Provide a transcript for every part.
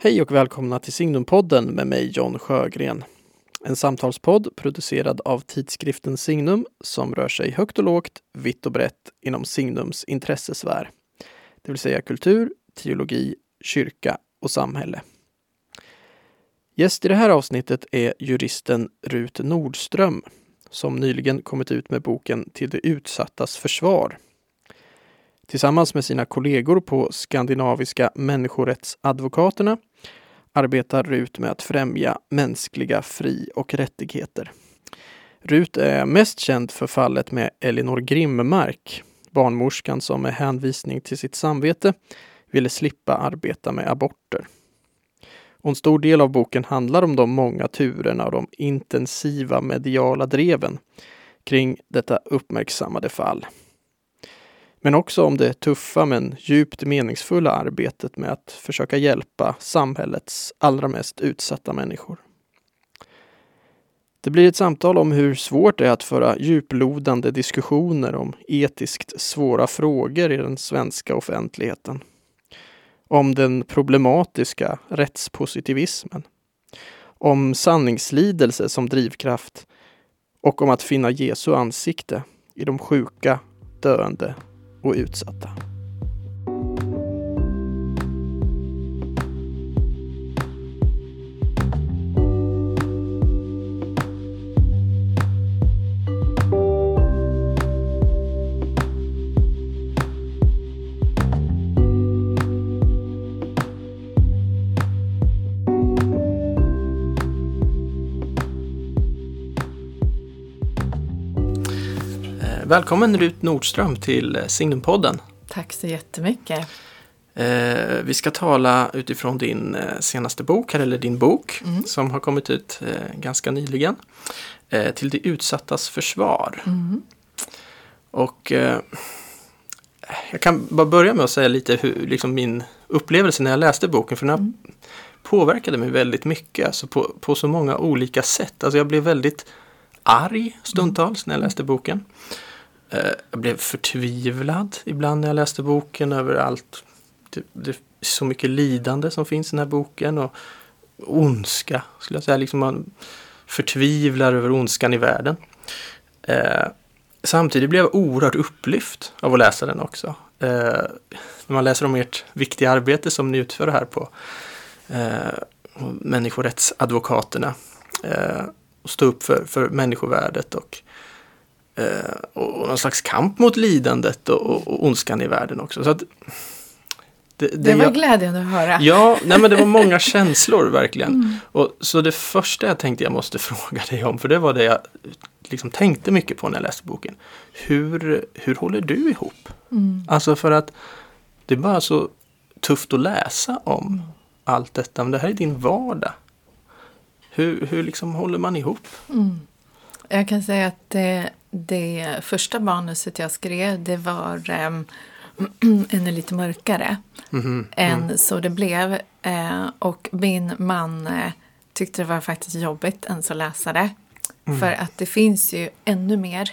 Hej och välkomna till Signumpodden med mig John Sjögren. En samtalspodd producerad av tidskriften Signum som rör sig högt och lågt, vitt och brett inom Signums intressesfär. Det vill säga kultur, teologi, kyrka och samhälle. Gäst i det här avsnittet är juristen Rut Nordström som nyligen kommit ut med boken Till de utsattas försvar. Tillsammans med sina kollegor på Skandinaviska människorättsadvokaterna arbetar RUT med att främja mänskliga fri och rättigheter. RUT är mest känd för fallet med Elinor Grimmark, barnmorskan som med hänvisning till sitt samvete ville slippa arbeta med aborter. Och en stor del av boken handlar om de många turerna och de intensiva mediala dreven kring detta uppmärksammade fall. Men också om det tuffa men djupt meningsfulla arbetet med att försöka hjälpa samhällets allra mest utsatta människor. Det blir ett samtal om hur svårt det är att föra djuplodande diskussioner om etiskt svåra frågor i den svenska offentligheten. Om den problematiska rättspositivismen. Om sanningslidelse som drivkraft och om att finna Jesu ansikte i de sjuka, döende och utsatta. Välkommen Rut Nordström till Signumpodden. Tack så jättemycket. Eh, vi ska tala utifrån din eh, senaste bok, eller din bok, mm. som har kommit ut eh, ganska nyligen. Eh, till de utsattas försvar. Mm. Och eh, jag kan bara börja med att säga lite hur liksom min upplevelse när jag läste boken. För den mm. påverkade mig väldigt mycket, alltså på, på så många olika sätt. Alltså jag blev väldigt arg stundtals när jag läste boken. Eh, jag blev förtvivlad ibland när jag läste boken över allt. Det, det är så mycket lidande som finns i den här boken och ondska skulle jag säga. Liksom man förtvivlar över ondskan i världen. Eh, samtidigt blev jag oerhört upplyft av att läsa den också. Eh, när man läser om ert viktiga arbete som ni utför här på eh, människorättsadvokaterna. Eh, och stå upp för, för människovärdet och Eh, och någon slags kamp mot lidandet och, och, och ondskan i världen också. Så att, det, det, det var jag, glädjande att höra. Ja, nej, men det var många känslor verkligen. Mm. Och, så det första jag tänkte jag måste fråga dig om, för det var det jag liksom tänkte mycket på när jag läste boken. Hur, hur håller du ihop? Mm. Alltså för att det är bara så tufft att läsa om allt detta, men det här är din vardag. Hur, hur liksom håller man ihop? Mm. Jag kan säga att det, det första manuset jag skrev det var um, ännu lite mörkare mm -hmm. än mm. så det blev. Uh, och min man uh, tyckte det var faktiskt jobbigt ens att läsa det. Mm. För att det finns ju ännu mer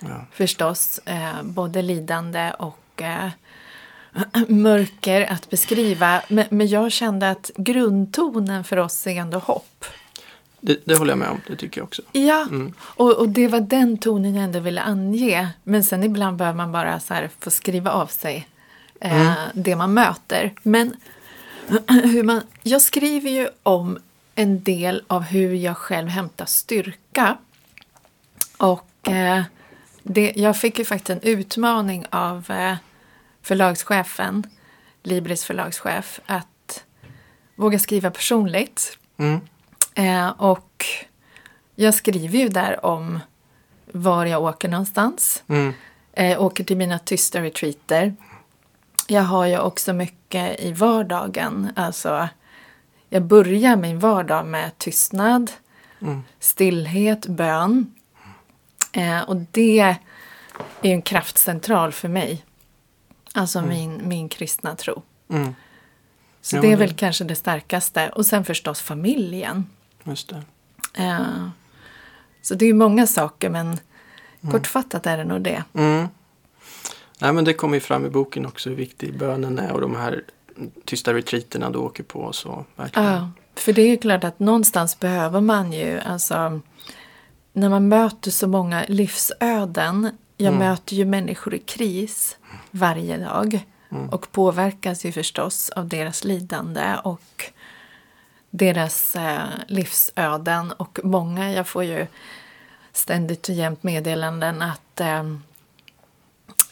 ja. förstås. Uh, både lidande och mörker att beskriva. Men, men jag kände att grundtonen för oss är ändå hopp. Det, det, håller jag med om, det tycker jag också. Ja, mm. och, och det var den tonen jag ändå ville ange. Men sen ibland behöver man bara så här få skriva av sig eh, mm. det man möter. Men hur man, jag skriver ju om en del av hur jag själv hämtar styrka. Och eh, det, jag fick ju faktiskt en utmaning av eh, förlagschefen, Libris förlagschef, att våga skriva personligt. Mm. Eh, och jag skriver ju där om var jag åker någonstans. Mm. Eh, åker till mina tysta retreater. Jag har ju också mycket i vardagen. Alltså, jag börjar min vardag med tystnad, mm. stillhet, bön. Eh, och det är en kraftcentral för mig. Alltså mm. min, min kristna tro. Mm. Så ja, det är väl det... kanske det starkaste. Och sen förstås familjen. Just det. Uh, så det är många saker men mm. kortfattat är det nog det. Mm. Nej, men det kommer ju fram i boken också hur viktig bönen är och de här tysta retreaterna du åker på. Så, verkligen. Ja, för det är ju klart att någonstans behöver man ju, alltså när man möter så många livsöden. Jag Mm. möter ju människor i kris varje dag Mm. och påverkas ju förstås av deras lidande och deras eh, livsöden. Och många, jag får ju ständigt och jämt meddelanden att eh,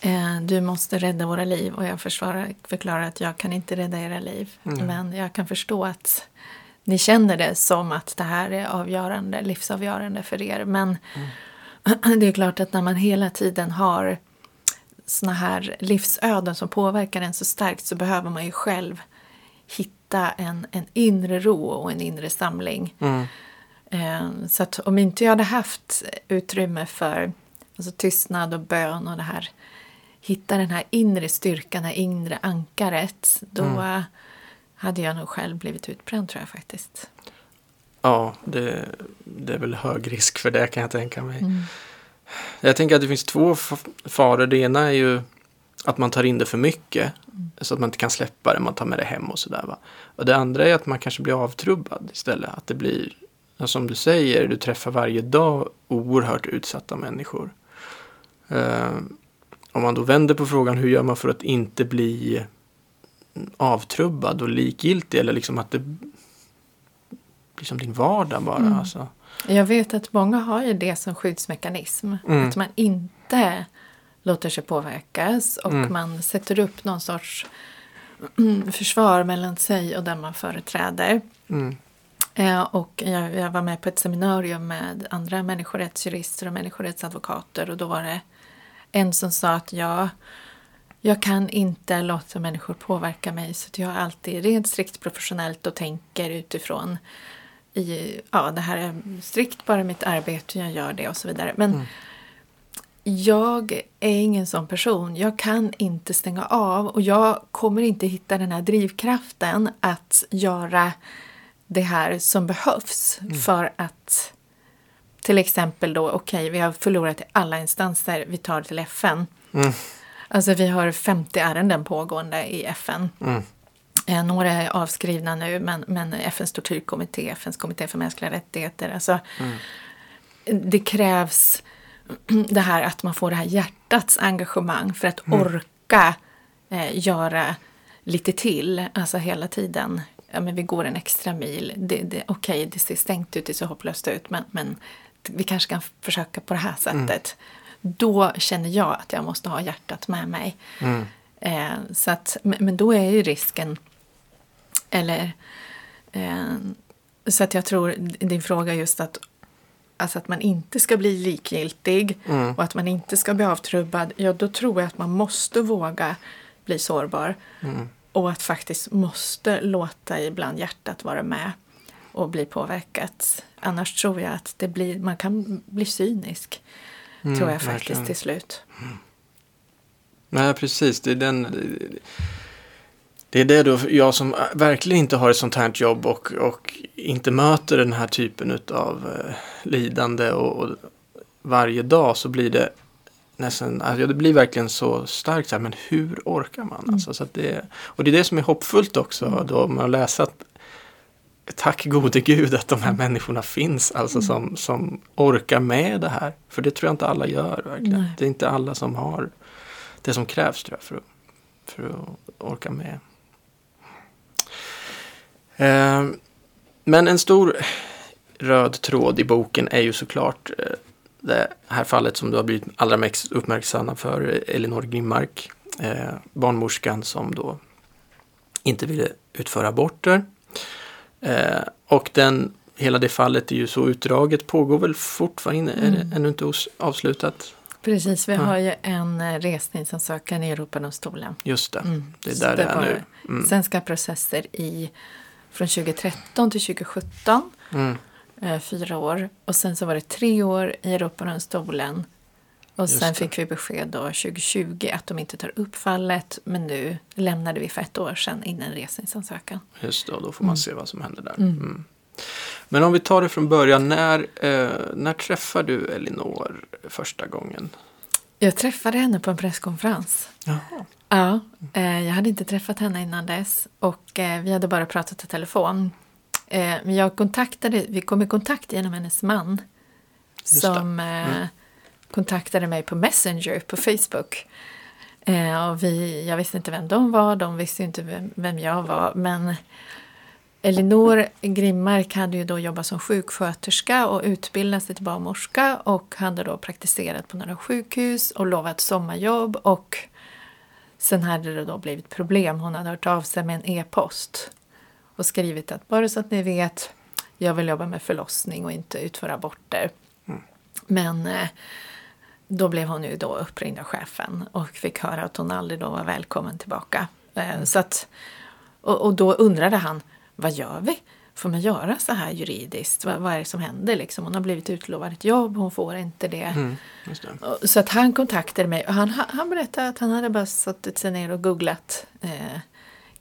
eh, du måste rädda våra liv och jag försvarar, förklarar att jag kan inte rädda era liv. Mm. Men jag kan förstå att ni känner det som att det här är avgörande, livsavgörande för er. Men det är klart att när man hela tiden har såna här livsöden som påverkar en så starkt så behöver man ju själv hitta en, en inre ro och en inre samling. Mm. Eh, Så att om inte jag hade haft utrymme för alltså tystnad och bön och det här hitta den här inre styrkan, det här inre ankaret då Mm. hade jag nog själv blivit utbränd tror jag faktiskt. Ja, det, det är väl hög risk för det kan jag tänka mig. Mm. Jag tänker att det finns två faror. Det ena är ju att man tar in det för mycket. Så att man inte kan släppa det, man tar med det hem och sådär. Va? Och det andra är att man kanske blir avtrubbad istället. Att det blir, som du säger, du träffar varje dag oerhört utsatta människor. Eh, om man då vänder på frågan, hur gör man för att inte bli avtrubbad och likgiltig? Eller liksom att det blir som din vardag bara. Mm. Alltså. Jag vet att många har ju det som skyddsmekanism. Mm. Att man inte låter sig påverkas och Mm. man sätter upp någon sorts mm, försvar mellan sig och den man företräder. Mm. Eh, Och jag, jag var med på ett seminarium med andra människorättsjurister och människorättsadvokater och då var det en som sa att jag, jag kan inte låta människor påverka mig så att jag alltid rent strikt professionellt och tänker utifrån i, ja det här är strikt bara mitt arbete, jag gör det och så vidare. Men Mm. Jag är ingen sån person. Jag kan inte stänga av och jag kommer inte hitta den här drivkraften att göra det här som behövs för att till exempel då, okej, vi har förlorat i alla instanser, vi tar till FN. Mm. Alltså vi har 50 ärenden pågående i FN. Mm. Eh, Några är avskrivna nu, men, men FNs tortyrkommitté, FNs kommitté för mänskliga rättigheter. Alltså, Det krävs det här att man får det här hjärtats engagemang för att orka eh, göra lite till. Alltså hela tiden. Ja, men vi går en extra mil. Det, det, Okej, det ser stängt ut, det ser hopplöst ut, men, men vi kanske kan försöka på det här sättet. Då känner jag att jag måste ha hjärtat med mig. Mm. Eh, så att, men, men då är ju risken, eller eh, så att jag tror din fråga just att, alltså att man inte ska bli likgiltig Mm. och att man inte ska bli avtrubbad, ja då tror jag att man måste våga bli sårbar Mm. och att faktiskt måste låta ibland hjärtat vara med och bli påverkat. Annars tror jag att det blir, man kan bli cynisk. Mm, tror jag faktiskt verkligen. till slut. Nej, precis. Det är den... Det är det då jag som verkligen inte har ett sånt här jobb och, och inte möter den här typen av eh, lidande och, och varje dag så blir det nästan, alltså det blir verkligen så starkt så här, men hur orkar man? Alltså, så det, och det är det som är hoppfullt också då med att läsa att tack gode gud att de här människorna finns, alltså som, som orkar med det här. För det tror jag inte alla gör verkligen. Nej. Det är inte alla som har det som krävs tror jag för att, för att orka med. Eh, men en stor röd tråd i boken är ju såklart eh, det här fallet som du har blivit allra mest uppmärksammad för, Elinor Grimmark, eh, barnmorskan som då inte ville utföra aborter. Och den, hela det fallet är ju så utdraget, pågår väl fortfarande, är Mm. det ännu inte avslutat? Precis, vi Ja. har ju en resningsansökan i Europadomstolen. Just det, Mm. det är där det är nu. Mm. Sen ska processer i från 2013 till 2017, Mm. eh, fyra år. Och sen så var det tre år i Europadomstolen. Och Just sen det. fick vi besked då 2020 att de inte tar upp fallet. Men nu lämnade vi för ett år sedan in en resningsansökan. Just det, och då får man Mm. se vad som händer där. Mm. Mm. Men om vi tar det från början, när, eh, när träffar du Elinor första gången? Jag träffade henne på en presskonferens. Jaha. Ja, eh, jag hade inte träffat henne innan dess och eh, vi hade bara pratat i telefon. Eh, men jag kontaktade, vi kom i kontakt genom hennes man som. Mm. kontaktade mig på Messenger på Facebook. Och vi, jag visste inte vem de var, de visste inte vem, vem jag var. Men Elinor Grimmark hade ju då jobbat som sjuksköterska och utbildat sig till barnmorska och hade då praktiserat på några sjukhus och lovat sommarjobb och sen hade det då blivit problem. Hon hade hört av sig med en e-post och skrivit att bara så att ni vet, jag vill jobba med förlossning och inte utföra aborter. Men eh, då blev hon ju då uppringd av chefen och fick höra att hon aldrig då var välkommen tillbaka. Eh, så att, och, och då undrade han, vad gör vi? Får man göra så här juridiskt? Vad, vad är det som händer? Liksom, hon har blivit utlovad ett jobb, hon får inte det. Mm, det. Så att han kontaktade mig och han, han berättade att han hade bara suttit sig ner och googlat eh,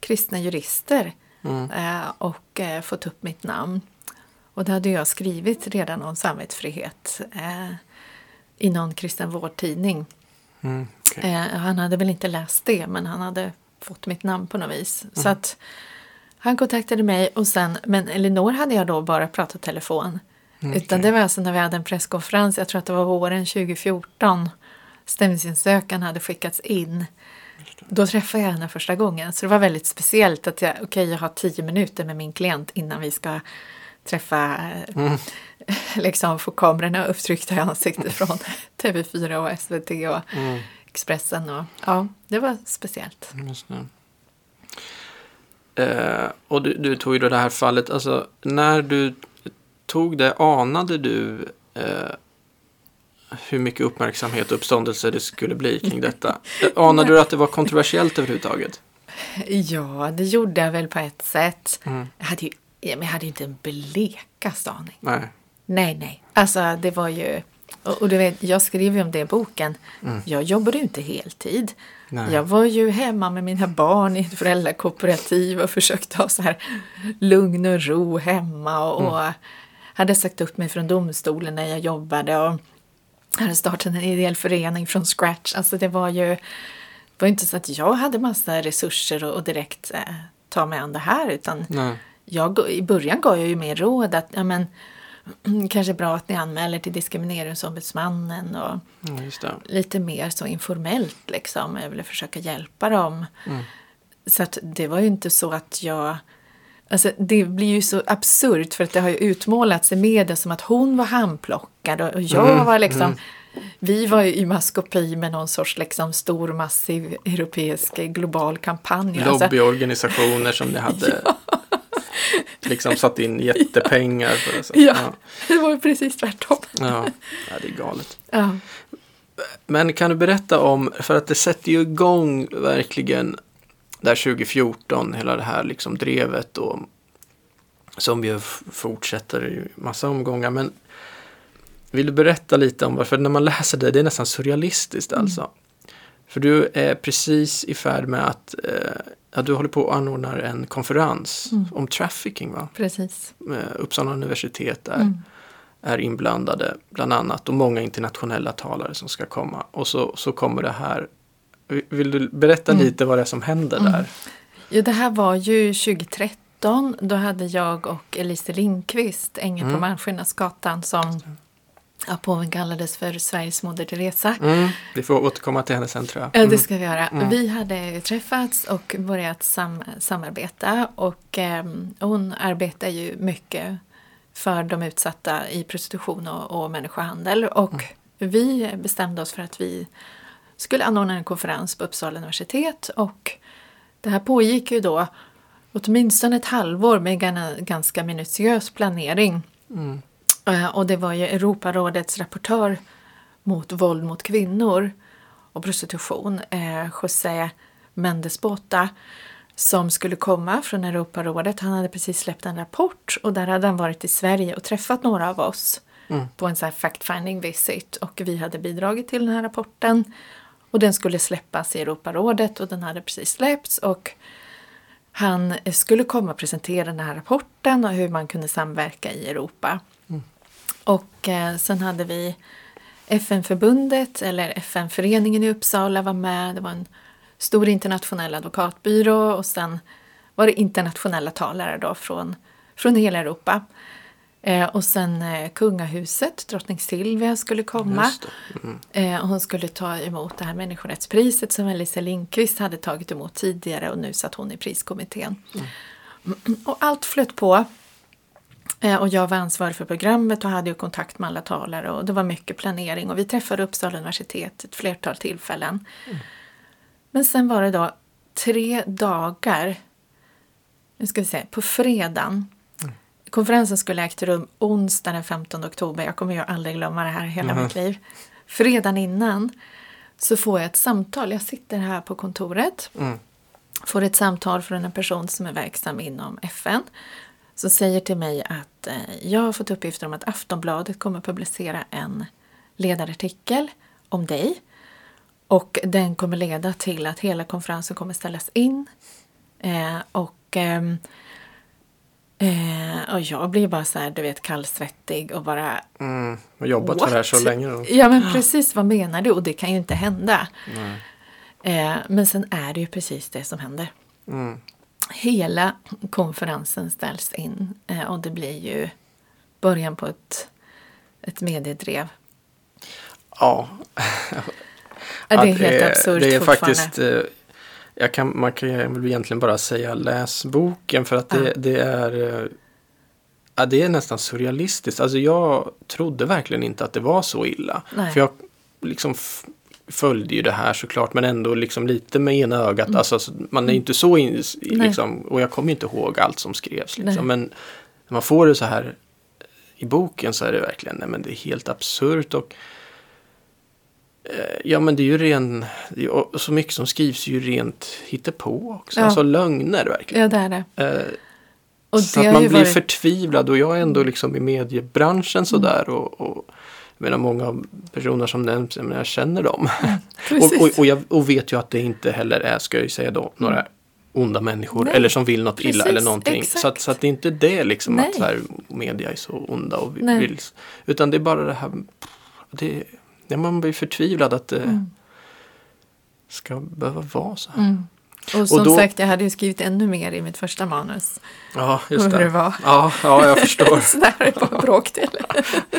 kristna jurister Mm. eh, och eh, fått upp mitt namn. Och det hade jag skrivit redan om samvetsfrihet eh, i någon kristen vårdtidning. Mm, okej. Eh, han hade väl inte läst det men han hade fått mitt namn på något vis. Mm. Så att han kontaktade mig och sen, men Elinor hade jag då bara pratat telefon. Mm, Utan det var alltså när vi hade en presskonferens, jag tror att det var våren 2014. Stämningsansökan hade skickats in. Då träffade jag henne första gången. Så det var väldigt speciellt att jag, okej jag har tio minuter med min klient innan vi ska träffa, eh, liksom få kamerorna upptryckta i ansiktet från TV4 och SVT och Mm, Expressen. Och, ja, det var speciellt. just det. Eh, och du, du tog ju då det här fallet, alltså när du tog det, anade du eh, hur mycket uppmärksamhet och uppståndelse det skulle bli kring detta? Anade du att det var kontroversiellt överhuvudtaget? Ja, det gjorde jag väl på ett sätt. Mm. Jag hade ju jag hade ju inte en blekast aning. Nej. Nej, nej. Alltså det var ju... Och, och du vet, jag skrev ju om det i boken. Jag jobbade ju inte heltid. Nej. Jag var ju hemma med mina barn i ett föräldrakooperativ och försökte ha så här lugn och ro hemma. Och, och hade sagt upp mig från domstolen när jag jobbade. Och hade startat en ideell förening från scratch. Alltså det var ju... Det var inte så att jag hade massa resurser och, och direkt eh, ta mig an det här. Utan jag, I början gav jag ju mer råd att ja, men, kanske bra att ni anmäler till Diskrimineringsombudsmannen och Ja, det. lite mer så informellt liksom. Jag ville försöka hjälpa dem. Så att det var ju inte så att jag... Alltså det blir ju så absurt för att det har ju utmålats i media som att hon var handplockad och jag var liksom... Vi var ju i maskopi med någon sorts liksom stor massiv europeisk global kampanj. Alltså, Lobbyorganisationer som ni hade liksom satt in jättepengar för. Så. ja, det var ju precis tvärtom. Ja. ja, det är galet. Ja. Men kan du berätta om, för att det sätter ju igång verkligen där 2014, hela det här liksom drevet och som ju fortsätter i massa omgångar. Men vill du berätta lite om varför när man läser det, det är nästan surrealistiskt alltså. För du är precis i färd med att, eh, ja, du håller på att anordna en konferens om trafficking va? Precis. Uppsala universitet är, är inblandade bland annat och många internationella talare som ska komma. Och så, så kommer det här. Vill du berätta lite vad det är som händer där? Ja, det här var ju 2013. Då hade jag och Elise Lindqvist, Ängen på Malmskillnadsgatan, som ja, påven kallades för Sveriges moder Teresa. Mm, vi får återkomma till henne sen tror jag. Ja, det ska vi göra. Vi hade träffats och börjat sam samarbeta och ehm, hon arbetar ju mycket för de utsatta i prostitution och, och människohandel. Och vi bestämde oss för att vi skulle anordna en konferens på Uppsala universitet och det här pågick ju då åtminstone ett halvår med ganska minutiös planering. Eh, Och det var ju Europarådets rapportör mot våld mot kvinnor och prostitution, eh, José Mendes Bota, som skulle komma från Europarådet. Han hade precis släppt en rapport och där hade han varit i Sverige och träffat några av oss på en sån här fact-finding visit och vi hade bidragit till den här rapporten och den skulle släppas i Europarådet och den hade precis släppts och han skulle komma och presentera den här rapporten och hur man kunde samverka i Europa. Och eh, sen hade vi FN-förbundet eller FN-föreningen i Uppsala var med. Det var en stor internationell advokatbyrå och sen var det internationella talare då från, från hela Europa. Eh, och sen eh, kungahuset, drottning Silvia skulle komma. Mm. Eh, hon skulle ta emot det här människorättspriset som Elisa Lindqvist hade tagit emot tidigare och nu satt hon i priskommittén. Och allt flöt på. Eh, och jag var ansvarig för programmet och hade ju kontakt med alla talare och det var mycket planering och vi träffade Uppsala universitet ett flertal tillfällen. Men sen var det då tre dagar, nu ska vi se, på fredagen. Konferensen skulle ägt rum onsdag den 15 oktober. Jag kommer ju aldrig glömma det här hela Mhm. mitt liv. Fredagen innan så får jag ett samtal. Jag sitter här på kontoret. Mm. Får ett samtal från en person som är verksam inom FN. Som säger till mig att eh, jag har fått uppgifter om att Aftonbladet kommer publicera en ledarartikel om dig. Och den kommer leda till att hela konferensen kommer ställas in. Eh, och, ehm, eh, och jag blir bara så här, du vet, kallsvettig och bara Mm. Har jobbat för det här så What? länge. Då. Ja men precis, vad menar du? Och det kan ju inte hända. Eh, men sen är det ju precis det som händer. Mm. Hela konferensen ställs in eh, och det blir ju början på ett, ett mediedrev. Ja. Ja, det är helt absurt Det är faktiskt, eh, jag kan, man kan väl egentligen bara säga läs boken för att det, Ja. det är eh, Ja, det är nästan surrealistiskt. Alltså jag trodde verkligen inte att det var så illa. Nej. För jag liksom följde ju det här såklart men ändå liksom lite med ena ögat. Alltså, så man är ju inte så in, Mm. Liksom, och jag kommer inte ihåg allt som skrevs. Liksom. Men när man får det så här i boken så är det verkligen, nej men det är helt absurt och eh, Ja men det är ju ren, och så mycket som skrivs är ju rent hittepå också. Ja. Alltså lögner verkligen. Ja, det är det. Eh, Och så att man blir varit- Mm. förtvivlad och jag är ändå liksom i mediebranschen sådär och, och jag menar många personer som nämns, jag, menar, jag känner dem. och, Precis. och, och jag och vet ju att det inte heller är, ska jag ju säga då, några onda människor Nej, eller som vill något illa precis, eller någonting. Så att, exakt. så att det är inte det liksom Nej. att här, media är så onda och Nej. vill. Utan det är bara det här, det, ja, man blir förtvivlad att det ska behöva vara så här. Mm. Och som då- sagt, jag hade ju skrivit ännu mer i mitt första manus. Ja, just Hur det. det var. Ja, ja, jag förstår. Så där är det bara en bråkdel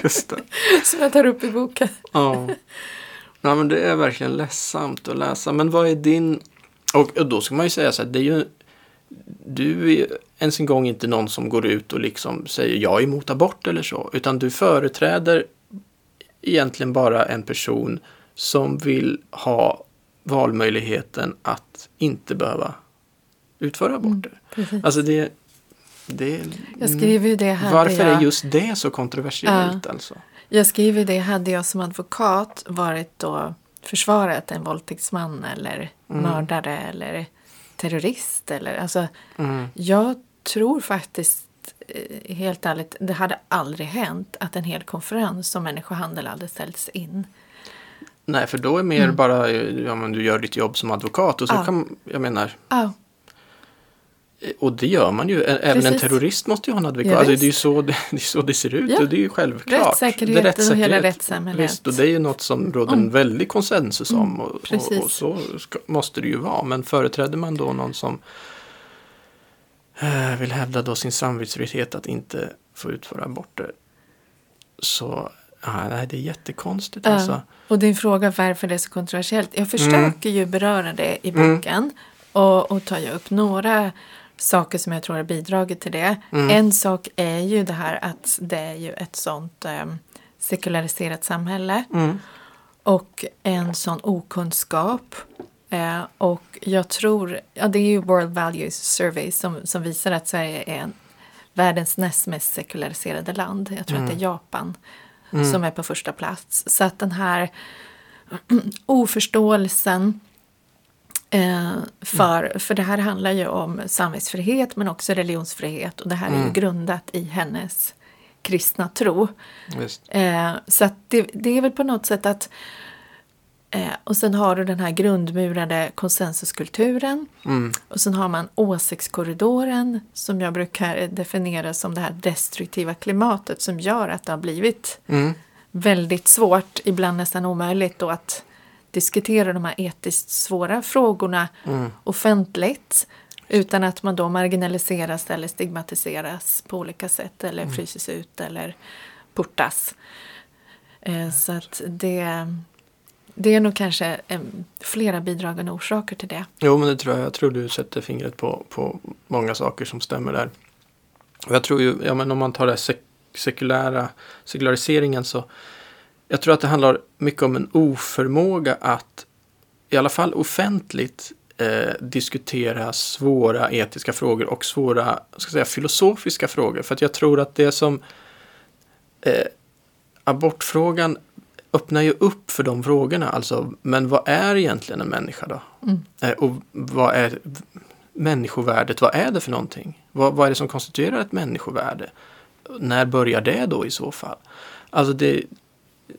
Just det. som jag tar upp i boken. Ja. ja, men det är verkligen ledsamt att läsa. Men vad är din... Och, och då ska man ju säga så här, det är ju... Du är ens en gång inte någon som går ut och liksom säger jag är emot abort eller så. Utan du företräder egentligen bara en person som vill ha valmöjligheten att inte behöva utföra aborter. Precis. Alltså det... det Jag skriver ju det hade Varför jag. är just det så kontroversiellt alltså? Jag skriver det, hade jag som advokat varit då försvarat en våldtäktsman eller mördare eller terrorist eller alltså Mm. jag tror faktiskt eh, helt ärligt, det hade aldrig hänt att en hel konferens om människohandel hade ställts in. Nej, för då är mer bara, ja men du gör ditt jobb som advokat och så Mm. Ja. kan, jag menar, Ja, och det gör man ju, även en Precis. terrorist måste ju ha en advokat. Ja, alltså, det är ju så det, det, så det ser ut Ja. och det är ju självklart. Rättssäkerheten Det är och hela rättssamhället. Visst, och det är ju något som råder en väldig konsensus om och, och, precis. och så ska, måste det ju vara. Men företräder man då någon som eh, vill hävda då sin samvetsfrihet att inte få utföra aborter så ja, nej, det är jättekonstigt Ja. alltså. Och din fråga varför det är så kontroversiellt. Jag försöker ju beröra det i Mm. boken och, och tar upp några saker som jag tror har bidragit till det. Mm. En sak är ju det här att det är ju ett sånt eh, sekulariserat samhälle Mm. och en sån okunskap. Eh, och jag tror, ja det är ju World Values Survey som, som visar att Sverige är en, världens näst mest sekulariserade land. Jag tror att det är Japan som är på första plats. Så att den här oförståelsen eh, för, för det här handlar ju om samvetsfrihet men också religionsfrihet. Och det här är ju grundat i hennes kristna tro. Eh, så att det, det är väl på något sätt att eh, och sen har du den här grundmurade konsensuskulturen. Mm. Och sen har man åsiktskorridoren som jag brukar definiera som det här destruktiva klimatet som gör att det har blivit Mm. väldigt svårt, ibland nästan omöjligt då att diskutera de här etiskt svåra frågorna Mm. offentligt utan att man då marginaliseras eller stigmatiseras på olika sätt eller Mm. fryses ut eller portas. Eh, Så att det, det är nog kanske eh, flera bidragande orsaker till det. Jo, men det tror jag. Jag tror du sätter fingret på, på många saker som stämmer där. Och jag tror ju, ja men om man tar det sek sekulära, sekulariseringen så jag tror att det handlar mycket om en oförmåga att i alla fall offentligt eh, diskutera svåra etiska frågor och svåra ska säga, filosofiska frågor. För att jag tror att det som eh, abortfrågan öppnar ju upp för de frågorna. Alltså, men vad är egentligen en människa då? Mm. Eh, och vad är människovärdet? Vad är det för någonting? Vad, vad är det som konstituerar ett människovärde? När börjar det då i så fall? Alltså det,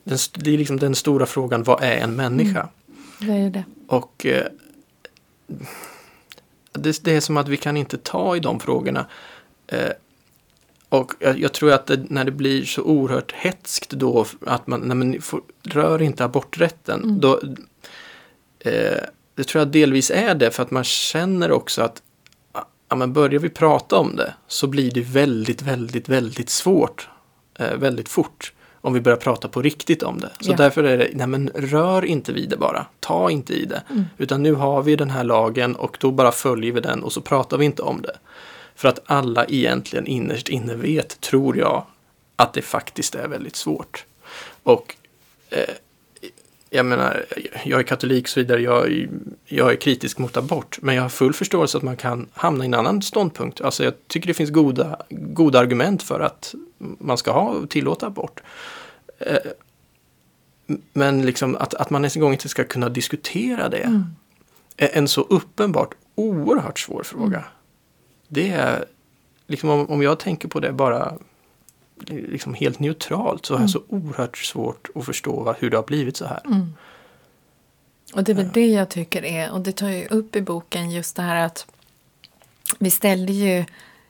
den, det är liksom den stora frågan, vad är en människa? Det är det. Och eh, det, det är som att vi kan inte ta i de frågorna. Eh, och jag, jag tror att det, när det blir så oerhört hetskt då att man, nej men, får, rör inte aborträtten. Mm. Då, eh, det tror jag delvis är det för att man känner också att ja, men börjar vi prata om det så blir det väldigt, väldigt, väldigt svårt. Eh, väldigt fort. Om vi börjar prata på riktigt om det. Så Ja. därför är det, nej men rör inte vid det bara. Ta inte i det. Mm. Utan nu har vi den här lagen och då bara följer vi den och så pratar vi inte om det. För att alla egentligen innerst inne vet, tror jag, att det faktiskt är väldigt svårt. Och eh, jag menar, jag är katolik och så vidare, jag, är- jag är kritisk mot abort. Men jag har full förståelse att man kan hamna i en annan ståndpunkt. Alltså jag tycker det finns goda, goda argument för att man ska ha, tillåta abort. Eh, men liksom att, att man ens en gång inte ska kunna diskutera det. Mm. är En så uppenbart oerhört svår fråga. Mm. Det är, liksom om, om jag tänker på det bara liksom helt neutralt så har jag så oerhört svårt att förstå vad, hur det har blivit så här. Mm. Och det är väl det jag tycker är, och det tar ju upp i boken just det här att vi ställde ju,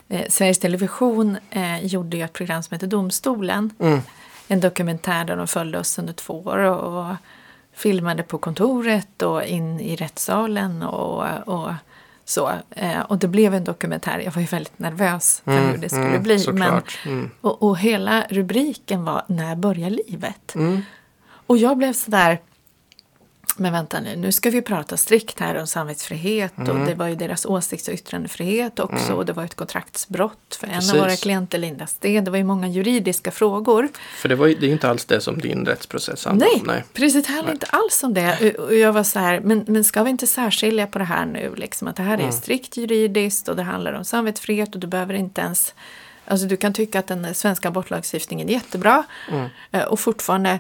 eh, Sveriges Television eh, gjorde ju ett program som heter Domstolen. Mm. En dokumentär där de följde oss under två år och, och filmade på kontoret och in i rättssalen och, och så. Eh, och det blev en dokumentär. Jag var ju väldigt nervös för hur det skulle bli. Men. Mm. och, och hela rubriken var När börjar livet? Mm. Och jag blev sådär, men vänta nu, nu ska vi prata strikt här om samvetsfrihet Mm. och det var ju deras åsikts och yttrandefrihet också och det var ett kontraktsbrott för en Precis. av våra klienter, Linda Sten. Det var ju många juridiska frågor. För det, var ju, det är ju inte alls det som din rättsprocess handlar Nej, om. Nej. precis, det handlar inte alls om det. Och jag var så här, men, men ska vi inte särskilja på det här nu? Liksom, att det här är strikt juridiskt och det handlar om samvetsfrihet och du behöver inte ens Alltså du kan tycka att den svenska abortlagstiftningen är jättebra eh, och fortfarande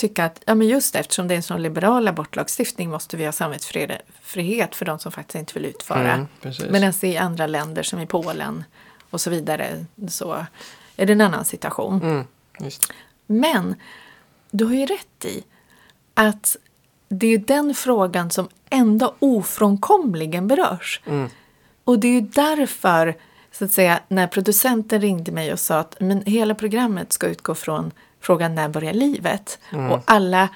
tycka att ja, men just eftersom det är en sån liberal abortlagstiftning måste vi ha samvetsfrihet för de som faktiskt inte vill utföra. Mm. Medan i andra länder som i Polen och så vidare så är det en annan situation. Mm. Men du har ju rätt i att det är den frågan som ändå ofrånkomligen berörs. Mm. Och det är ju därför, så att säga, när producenten ringde mig och sa att men hela programmet ska utgå från frågan när börjar livet? Och alla,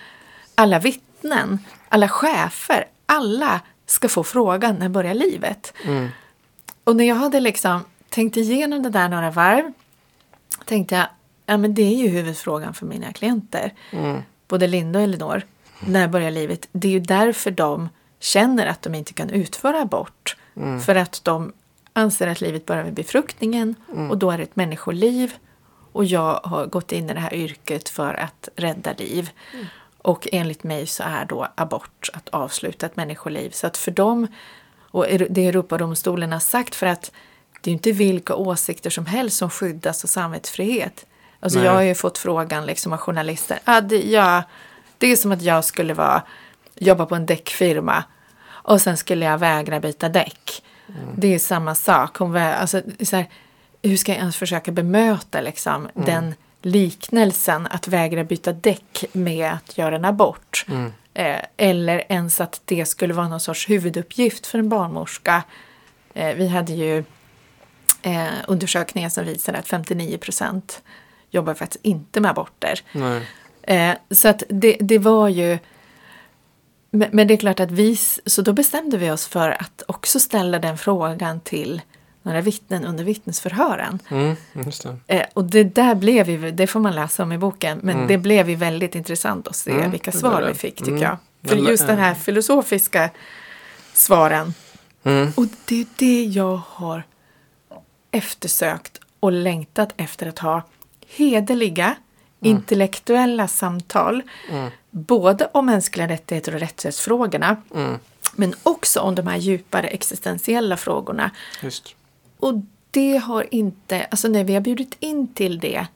alla vittnen, alla chefer, alla ska få frågan när börjar livet? Mm. Och när jag hade liksom tänkt igenom det där några varv tänkte jag, ja men det är ju huvudfrågan för mina klienter. Mm. Både Linda och Elinor. När börjar livet? Det är ju därför de känner att de inte kan utföra abort. Mm. För att de anser att livet börjar med befruktningen Mm. och då är det ett människoliv. Och jag har gått in i det här yrket för att rädda liv. Mm. Och enligt mig så är då abort att avsluta ett människoliv. Så att för dem, och det Europadomstolen har sagt för att det är inte vilka åsikter som helst som skyddas av samvetsfrihet. Alltså Nej. jag har ju fått frågan liksom av journalister. Ah, det, ja, det är som att jag skulle vara, jobba på en däckfirma och sen skulle jag vägra byta däck. Det är samma sak. Hon, alltså, så här, hur ska jag ens försöka bemöta liksom, den liknelsen att vägra byta däck med att göra en abort? Mm. Eh, eller ens att det skulle vara någon sorts huvuduppgift för en barnmorska. Eh, vi hade ju eh, undersökningar som visar att 59 procent jobbar faktiskt inte med aborter. Eh, så att det, det var ju... Men, men det är klart att vi... Så då bestämde vi oss för att också ställa den frågan till några vittnen under vittnesförhören. Mm, det. Eh, och det där blev ju, det får man läsa om i boken, men Mm. det blev ju väldigt intressant att se Mm, vilka svar vi fick tycker Mm. jag. För just den här filosofiska svaren, Mm. och det är det jag har eftersökt och längtat efter att ha hederliga, intellektuella samtal, Mm. både om mänskliga rättigheter och rättighetsfrågorna, Mm. men också om de här djupare existentiella frågorna. Just. Och det har inte, alltså när vi har bjudit in till det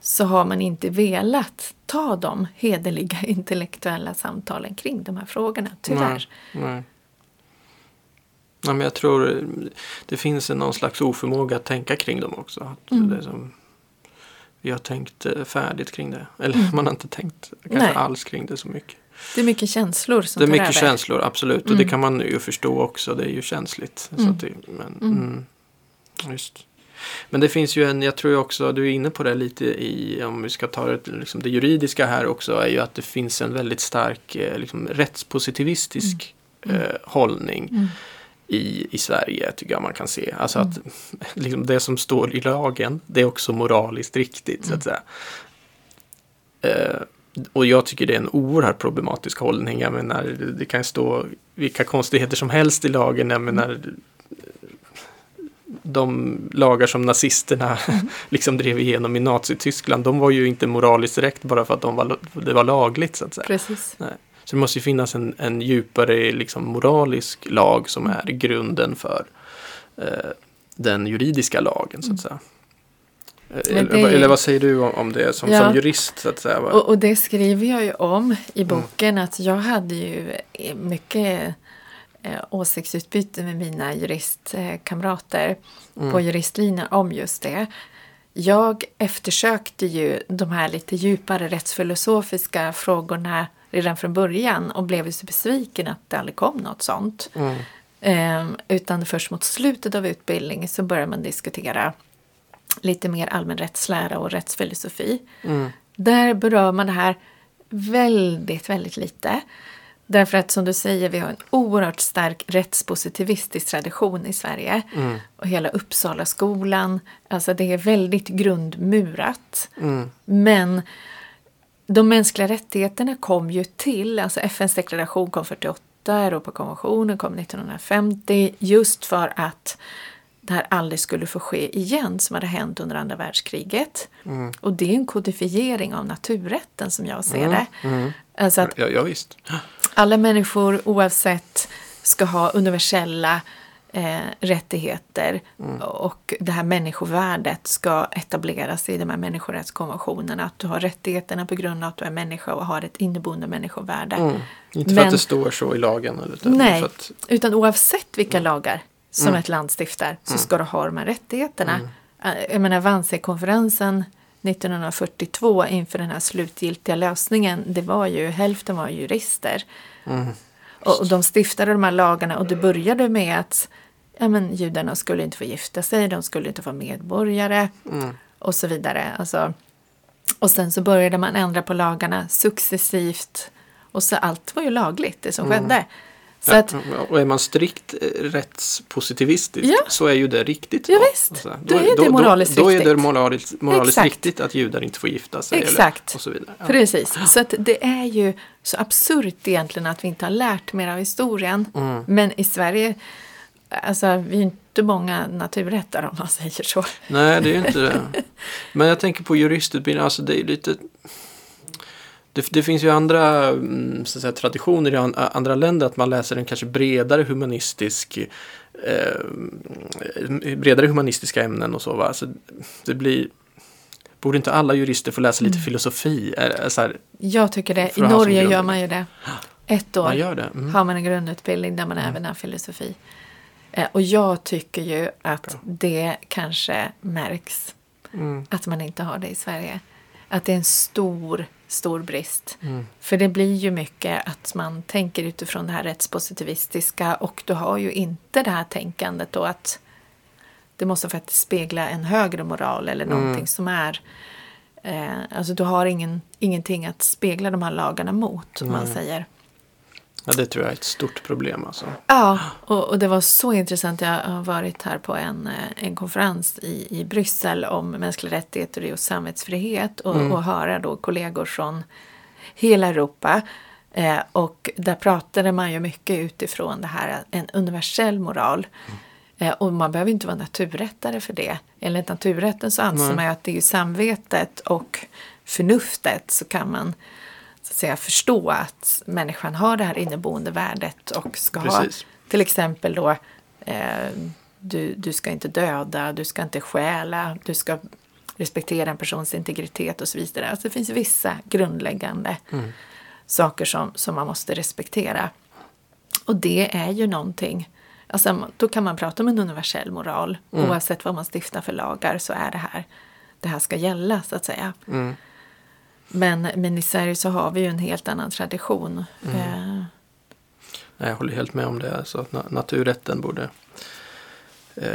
så har man inte velat ta de hederliga intellektuella samtalen kring de här frågorna, tyvärr. Nej. Nej. Nej, men jag tror det finns någon slags oförmåga att tänka kring dem också. Att Mm. som, vi har tänkt eh, färdigt kring det. Eller man har inte tänkt kanske Mm. Nej. alls kring det så mycket. Det är mycket känslor som Det är mycket över. känslor, absolut. Och Mm. det kan man ju förstå också. Det är ju känsligt. Så Mm. det, men, Mm. mm. Just. Men det finns ju en, jag tror också, du är inne på det lite i, om vi ska ta det, liksom det juridiska här också, är ju att det finns en väldigt stark eh, liksom, rättspositivistisk Mm. Eh, hållning Mm. i, i Sverige tycker jag man kan se. Alltså att liksom, det som står i lagen, det är också moraliskt riktigt så att säga. Eh, och jag tycker det är en oerhört problematisk hållning. Jag menar, det- det kan stå vilka konstigheter som helst i lagen. Jag menar, de lagar som nazisterna liksom drev igenom i Nazityskland, de var ju inte moraliskt rätt bara för att de var, det var lagligt så att säga. Precis. Så det måste ju finnas en, en djupare liksom, moralisk lag som är grunden för eh, den juridiska lagen så att säga. Eh, Eller, är- eller vad säger du om, om det som, Ja. som jurist så att säga? Och, och det skriver jag ju om i Mm. boken att jag hade ju eh, mycket eh, åsiktsutbyte med mina juristkamrater Mm. på juristlinjen om just det. Jag eftersökte ju de här lite djupare rättsfilosofiska frågorna redan från början och blev ju så besviken att det aldrig kom något sånt. Mm. Eh, utan först mot slutet av utbildningen så börjar man diskutera lite mer allmän rättslära och rättsfilosofi. Mm. Där berör man det här väldigt, väldigt lite. Därför att som du säger, vi har en oerhört stark rättspositivistisk tradition i Sverige. Mm. Och hela Uppsala skolan, alltså det är väldigt grundmurat. Mm. Men de mänskliga rättigheterna kom ju till, alltså FNs deklaration kom 48, Europakonventionen kom 1950, just för att det här aldrig skulle få ske igen som hade hänt under andra världskriget. Mm. Och det är en kodifiering av naturrätten som jag ser det. Mm. Alltså att Ja, ja, visst. alla människor oavsett ska ha universella eh, rättigheter och det här människovärdet ska etableras i de här människorättskonventionerna. Att du har rättigheterna på grund av att du är människa och har ett inneboende människovärde. Mm. Inte för Men- att det står så i lagen. Eller, utan Nej, att, utan oavsett vilka lagar som Mm. ett land stiftar så ska du ha de här rättigheterna. Eh, Jag menar Wannsee-konferensen 1942 inför den här slutgiltiga lösningen, det var ju hälften var jurister. mm. Och, och de stiftade de här lagarna och det började med att ja, men, judarna skulle inte få gifta sig, de skulle inte vara medborgare Mm. och så vidare. Alltså, och sen så började man ändra på lagarna successivt och så allt var ju lagligt det som Mm. skedde. Så Ja, att, och är man strikt eh, rättspositivistisk Ja. så är ju det riktigt. Ja, då. visst. Alltså, Då är det moraliskt då, då är det riktigt. moraliskt, moraliskt riktigt att judar inte får gifta sig. Exakt. Eller, och så vidare. Ja. Precis, så att det är ju så absurt egentligen att vi inte har lärt mer av historien. Mm. Men i Sverige, alltså vi är inte många naturrättare om man säger så. Nej, det är ju inte det. Men jag tänker på juristutbildning, alltså det är lite... Det, det finns ju andra mm, så säga, traditioner i an, andra länder att man läser en kanske bredare humanistisk eh, bredare humanistiska ämnen och så. Va? Så det blir... Borde inte alla jurister få läsa lite Mm. filosofi? Är, så här, Jag tycker det. I Norge gör man ju det. Ett år man gör det? Mm. har man en grundutbildning där man även har filosofi. Eh, Och jag tycker ju att det kanske märks Mm. att man inte har det i Sverige. Att det är en stor, stor brist. Mm. För det blir ju mycket att man tänker utifrån det här rättspositivistiska och du har ju inte det här tänkandet då att det måste faktiskt spegla en högre moral eller Mm. någonting som är eh, alltså du har ingen, ingenting att spegla de här lagarna mot, om man säger. Ja, det tror jag är ett stort problem alltså. Ja, och, och det var så intressant. Jag har varit här på en, eh, en konferens i, i Bryssel om mänskliga rättigheter och samvetsfrihet och, Mm. och höra då kollegor från hela Europa. Eh, och där pratade man ju mycket utifrån det här, en universell moral. Eh, och man behöver inte vara naturrättare för det. Enligt naturrätten så anser Nej. man ju att det är samvetet och förnuftet så kan man så att säga förstå att människan har det här inneboende värdet och ska ha Precis. till exempel då eh, du, du ska inte döda, du ska inte stjäla, du ska respektera en persons integritet och så vidare. Alltså det finns vissa grundläggande Mm. saker som, som man måste respektera. Och det är ju någonting, alltså då kan man prata om en universell moral. Mm. Oavsett vad man stiftar för lagar så är det här, det här ska gälla så att säga. Mm. Men, men i Sverige så har vi ju en helt annan tradition. Mm. Eh, Nej, jag håller helt med om det. Alltså, na- naturrätten borde... Eh,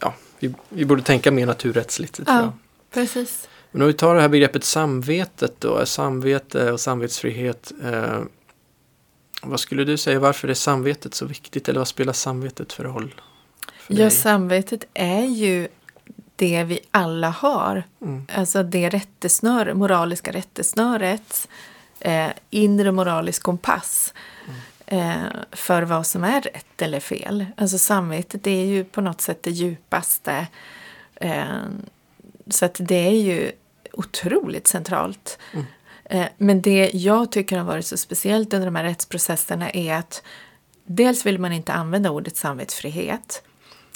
ja, vi, vi borde tänka mer naturrättsligt. ja, precis. Men om vi tar det här begreppet samvetet då, samvete och samvetsfrihet. Eh, vad skulle du säga, varför är samvetet så viktigt? Eller vad spelar samvetet för roll? För Ja, dig? samvetet är ju det vi alla har. Mm. Alltså det rättesnöre, moraliska rättesnöret. Eh, inre moralisk kompass. Eh, för vad som är rätt eller fel. Alltså samvetet är ju på något sätt det djupaste. Eh, så att det är ju otroligt centralt. Mm. Eh, men det jag tycker har varit så speciellt under de här rättsprocesserna är att dels vill man inte använda ordet samvetsfrihet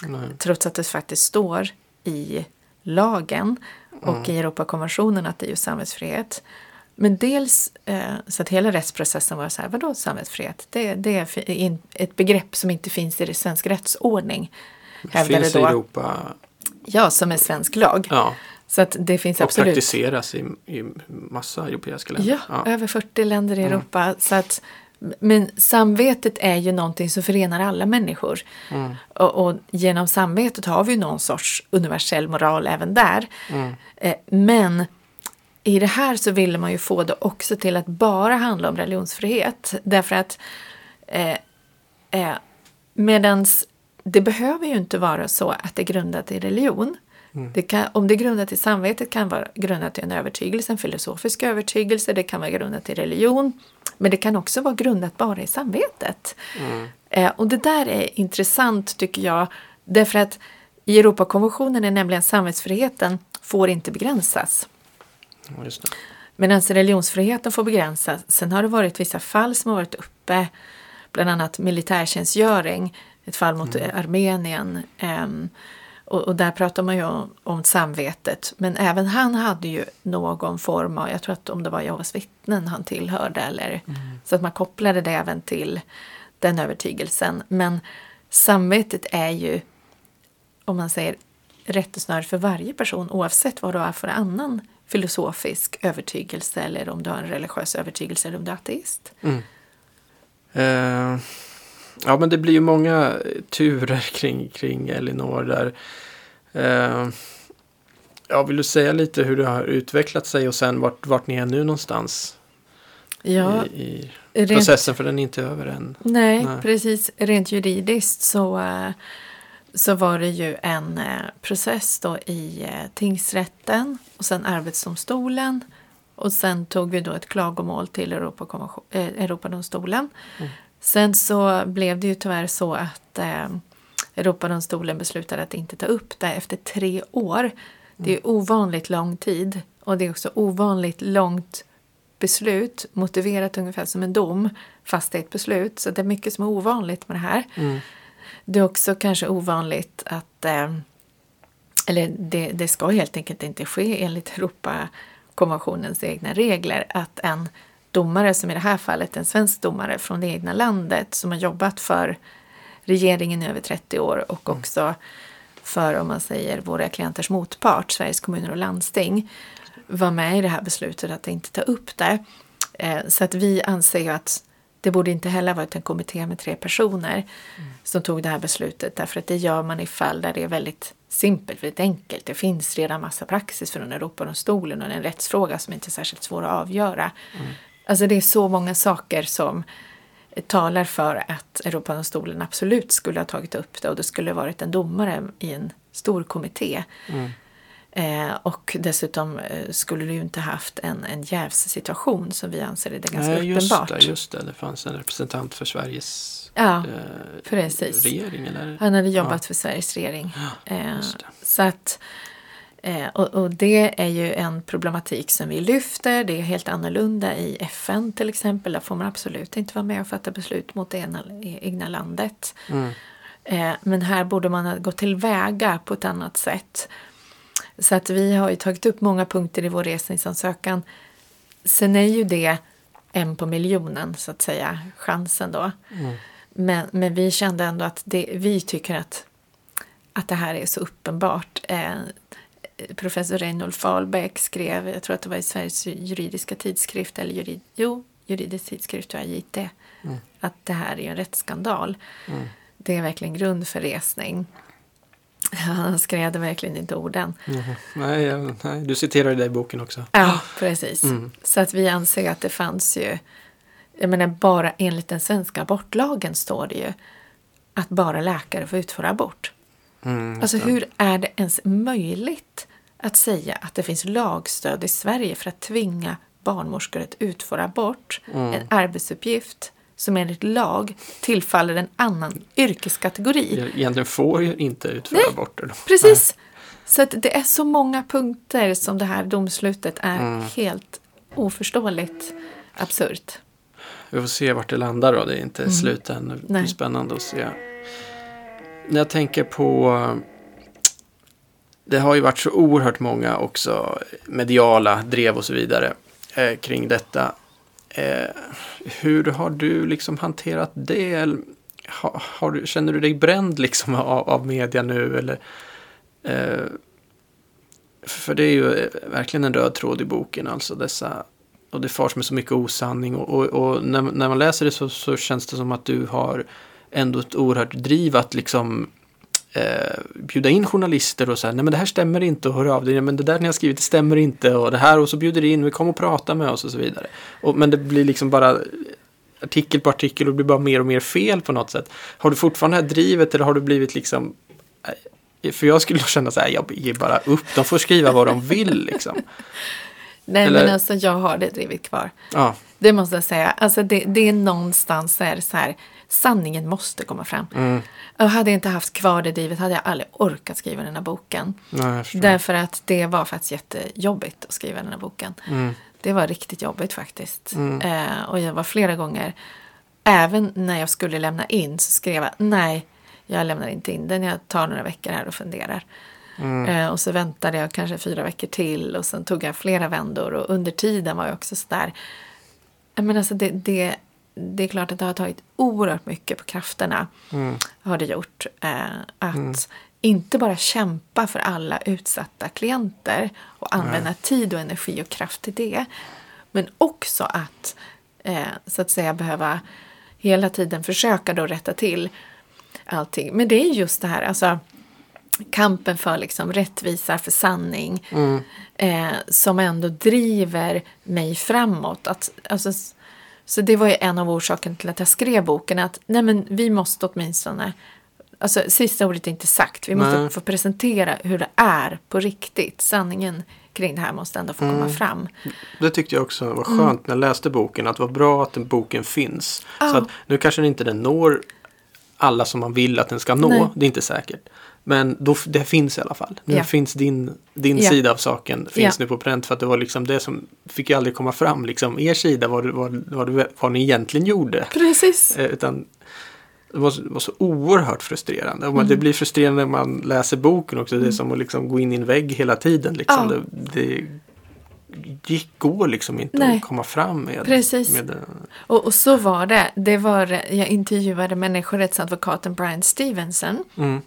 Nej. trots att det faktiskt står i lagen och i Europakonventionen att det är ju samvetsfrihet. Men dels eh, så att hela rättsprocessen var så här, vadå samvetsfrihet? Det, det är ett begrepp som inte finns i svensk rättsordning. hävdade Finns i. Europa Ja, som är svensk lag. ja, Så att det finns och absolut. praktiseras i, i massa europeiska länder. Ja, över 40 länder i Europa. Så att, men samvetet är ju någonting som förenar alla människor. Mm. Och, och genom samvetet har vi ju någon sorts universell moral även där. Mm. Eh, men i det här så ville man ju få det också till att bara handla om religionsfrihet. Därför att eh, eh, medans det behöver ju inte vara så att det är grundat i religion. Det kan, om det är grundat i samvetet kan vara grundat i en övertygelse, en filosofisk övertygelse, det kan vara grundat i religion. Men det kan också vara grundat bara i samvetet. Eh, och det där är intressant tycker jag, därför att i Europakonventionen är nämligen samvetsfriheten får inte begränsas. Just det. Medan religionsfriheten får begränsas. Sen har det varit vissa fall som har varit uppe, bland annat militärtjänstgöring, ett fall mot eh, Armenien. ehm, och, och där pratar man ju om, om samvetet. Men även han hade ju någon form av, jag tror att om det var Jehovas vittnen han tillhörde. Eller, Så att man kopplade det även till den övertygelsen. Men samvetet är ju, om man säger rättesnöret för varje person oavsett vad du har för annan filosofisk övertygelse eller om du har en religiös övertygelse eller om du är ateist. Eh, ja, men det blir ju många turer kring, kring Elinor där. Eh, ja, vill du säga lite hur det har utvecklat sig och sen vart, vart ni är nu någonstans Ja, i, i rent, processen? För den är inte över än. nej, Nej. precis. Rent juridiskt så, eh, så var det ju en eh, process då i eh, tingsrätten och sen Arbetsdomstolen och sen tog vi då ett klagomål till eh, Europadomstolen. Sen så blev det ju tyvärr så att eh, Europadomstolen beslutade att inte ta upp det efter tre år. Det är ovanligt lång tid och det är också ovanligt långt beslut motiverat ungefär som en dom fast det är ett beslut. Så det är mycket som är ovanligt med det här. Mm. Det är också kanske ovanligt att eh, eller det, det ska helt enkelt inte ske enligt Europakonventionens egna regler att en domare, som i det här fallet en svensk domare från det egna landet som har jobbat för regeringen i över 30 år och också för, om man säger, våra klienters motpart, Sveriges kommuner och landsting, var med i det här beslutet att inte ta upp det. Eh, Så att vi anser ju att det borde inte heller varit en kommitté med tre personer som tog det här beslutet därför att det gör man i fall där det är väldigt simpelt, väldigt enkelt. Det finns redan massa praxis från Europadomstolen och det är en rättsfråga som inte är särskilt svår att avgöra. Alltså det är så många saker som talar för att Europadomstolen absolut skulle ha tagit upp det och det skulle ha varit en domare i en stor kommitté. Eh, och dessutom eh, skulle du ju inte haft en, en jävssituation som vi anser är det ganska Nej, just uppenbart. det, just det. Det fanns en representant för Sveriges Ja, eh, regering. Eller? Han hade jobbat för Sveriges regering. Eh, just det. så att, eh, och, och det är ju en problematik som vi lyfter. Det är helt annorlunda i FN till exempel. Där får man absolut inte vara med och fatta beslut mot det ena, egna landet. Mm. Eh, men här borde man ha gått tillväga på ett annat sätt. Så att vi har ju tagit upp många punkter i vår resningsansökan. Sen är ju det en på miljonen så att säga, chansen då. Men, men vi kände ändå att det, vi tycker att, att det här är så uppenbart. Eh, professor Reinhold Fahlbeck skrev, jag tror att det var i Sveriges juridiska tidskrift, eller jurid, jo, juridisk tidskrift tror jag, JT, att det här är en rättsskandal. Det är verkligen grund för resning. Han skrev det verkligen inte orden. Mhm. Nej, jag, nej, du citerar det i boken också. Ja, precis. Mm. Så att vi anser att det fanns ju, jag menar bara enligt den svenska abortlagen står det ju att bara läkare får utföra abort. Mm, Alltså hur är det ens möjligt att säga att det finns lagstöd i Sverige för att tvinga barnmorskor att utföra abort, Mm. en arbetsuppgift som enligt lag tillfaller en annan yrkeskategori. Egentligen får ju inte utföra Nej, aborter. Då. Precis! Så att det är så många punkter som det här domslutet är Mm. helt oförståeligt absurt. Vi får se vart det landar då. Det är inte slut än. Det blir Mm. Nej. spännande att se. När jag tänker på... Det har ju varit så oerhört många också mediala drev och så vidare eh, kring detta. Eh, hur har du liksom hanterat det? Har, har du, känner du dig bränd liksom av, av media nu? Eller, eh, för det är ju eh, verkligen en röd tråd i boken, alltså dessa och det fars med så mycket osanning och, och, och när, när man läser det så, så känns det som att du har ändå ett oerhört driv att liksom eh, bjuda in journalister och säga nej men det här stämmer inte och hör av dig, men det där ni har skrivit det stämmer inte och det här och så bjuder du in, vi kommer och prata med oss och så vidare. Och, men det blir liksom bara artikel på artikel och det blir bara mer och mer fel på något sätt. Har du fortfarande det här drivet eller har du blivit liksom eh, för jag skulle känna så här, jag ger bara upp, de får skriva vad de vill liksom. Nej Eller- men alltså jag har det drivit kvar. Ja, Det måste jag säga. Alltså det, det är någonstans är det så här, sanningen måste komma fram. mm, Och hade jag inte haft kvar det drivet hade jag aldrig orkat skriva den här boken. nej. Därför att det var faktiskt jättejobbigt att skriva den här boken. Mm, Det var riktigt jobbigt faktiskt. Mm. Eh, och jag var flera gånger, även när jag skulle lämna in så skrev jag nej, jag lämnar inte in den. Jag tar några veckor här och funderar. mm, Eh, och så väntade jag kanske fyra veckor till och sen tog jag flera vändor och under tiden var jag också sådär. Men alltså det, det, det är klart att det har tagit oerhört mycket på krafterna. mm, Har det gjort. Eh, att inte bara kämpa för alla utsatta klienter och använda tid och energi och kraft till det. Men också att eh, så att säga behöva hela tiden försöka då rätta till allting. Men det är just det här, alltså kampen för liksom rättvisa, för sanning mm, eh, som ändå driver mig framåt. Att, alltså, så det var ju en av orsakerna till att jag skrev boken. Att nej men, vi måste åtminstone, alltså sista ordet är inte sagt. Vi måste Nej. få presentera hur det är på riktigt. Sanningen kring det här måste ändå få komma Mm. fram. Det tyckte jag också var skönt när jag läste boken. Att det var bra att den boken finns. Ja. Så att nu kanske den inte den når alla som man vill att den ska nå. Nej. Det är inte säkert. Men då, det finns i alla fall. Nu Ja. finns din, din Ja. sida av saken finns Ja. nu på pränt. För att det var liksom det som fick ju aldrig komma fram. Liksom er sida, vad, vad, vad, vad ni egentligen gjorde. Precis. Eh, utan det var, var så oerhört frustrerande. Mm. Det blir frustrerande när man läser boken också. Det är som att liksom gå in i en vägg hela tiden. Liksom. Ja. Det, det gick, går liksom inte Nej. att komma fram med. Precis. med eh, Och, och så var det. det var, jag intervjuade människorättsadvokaten Brian Stevenson. mm,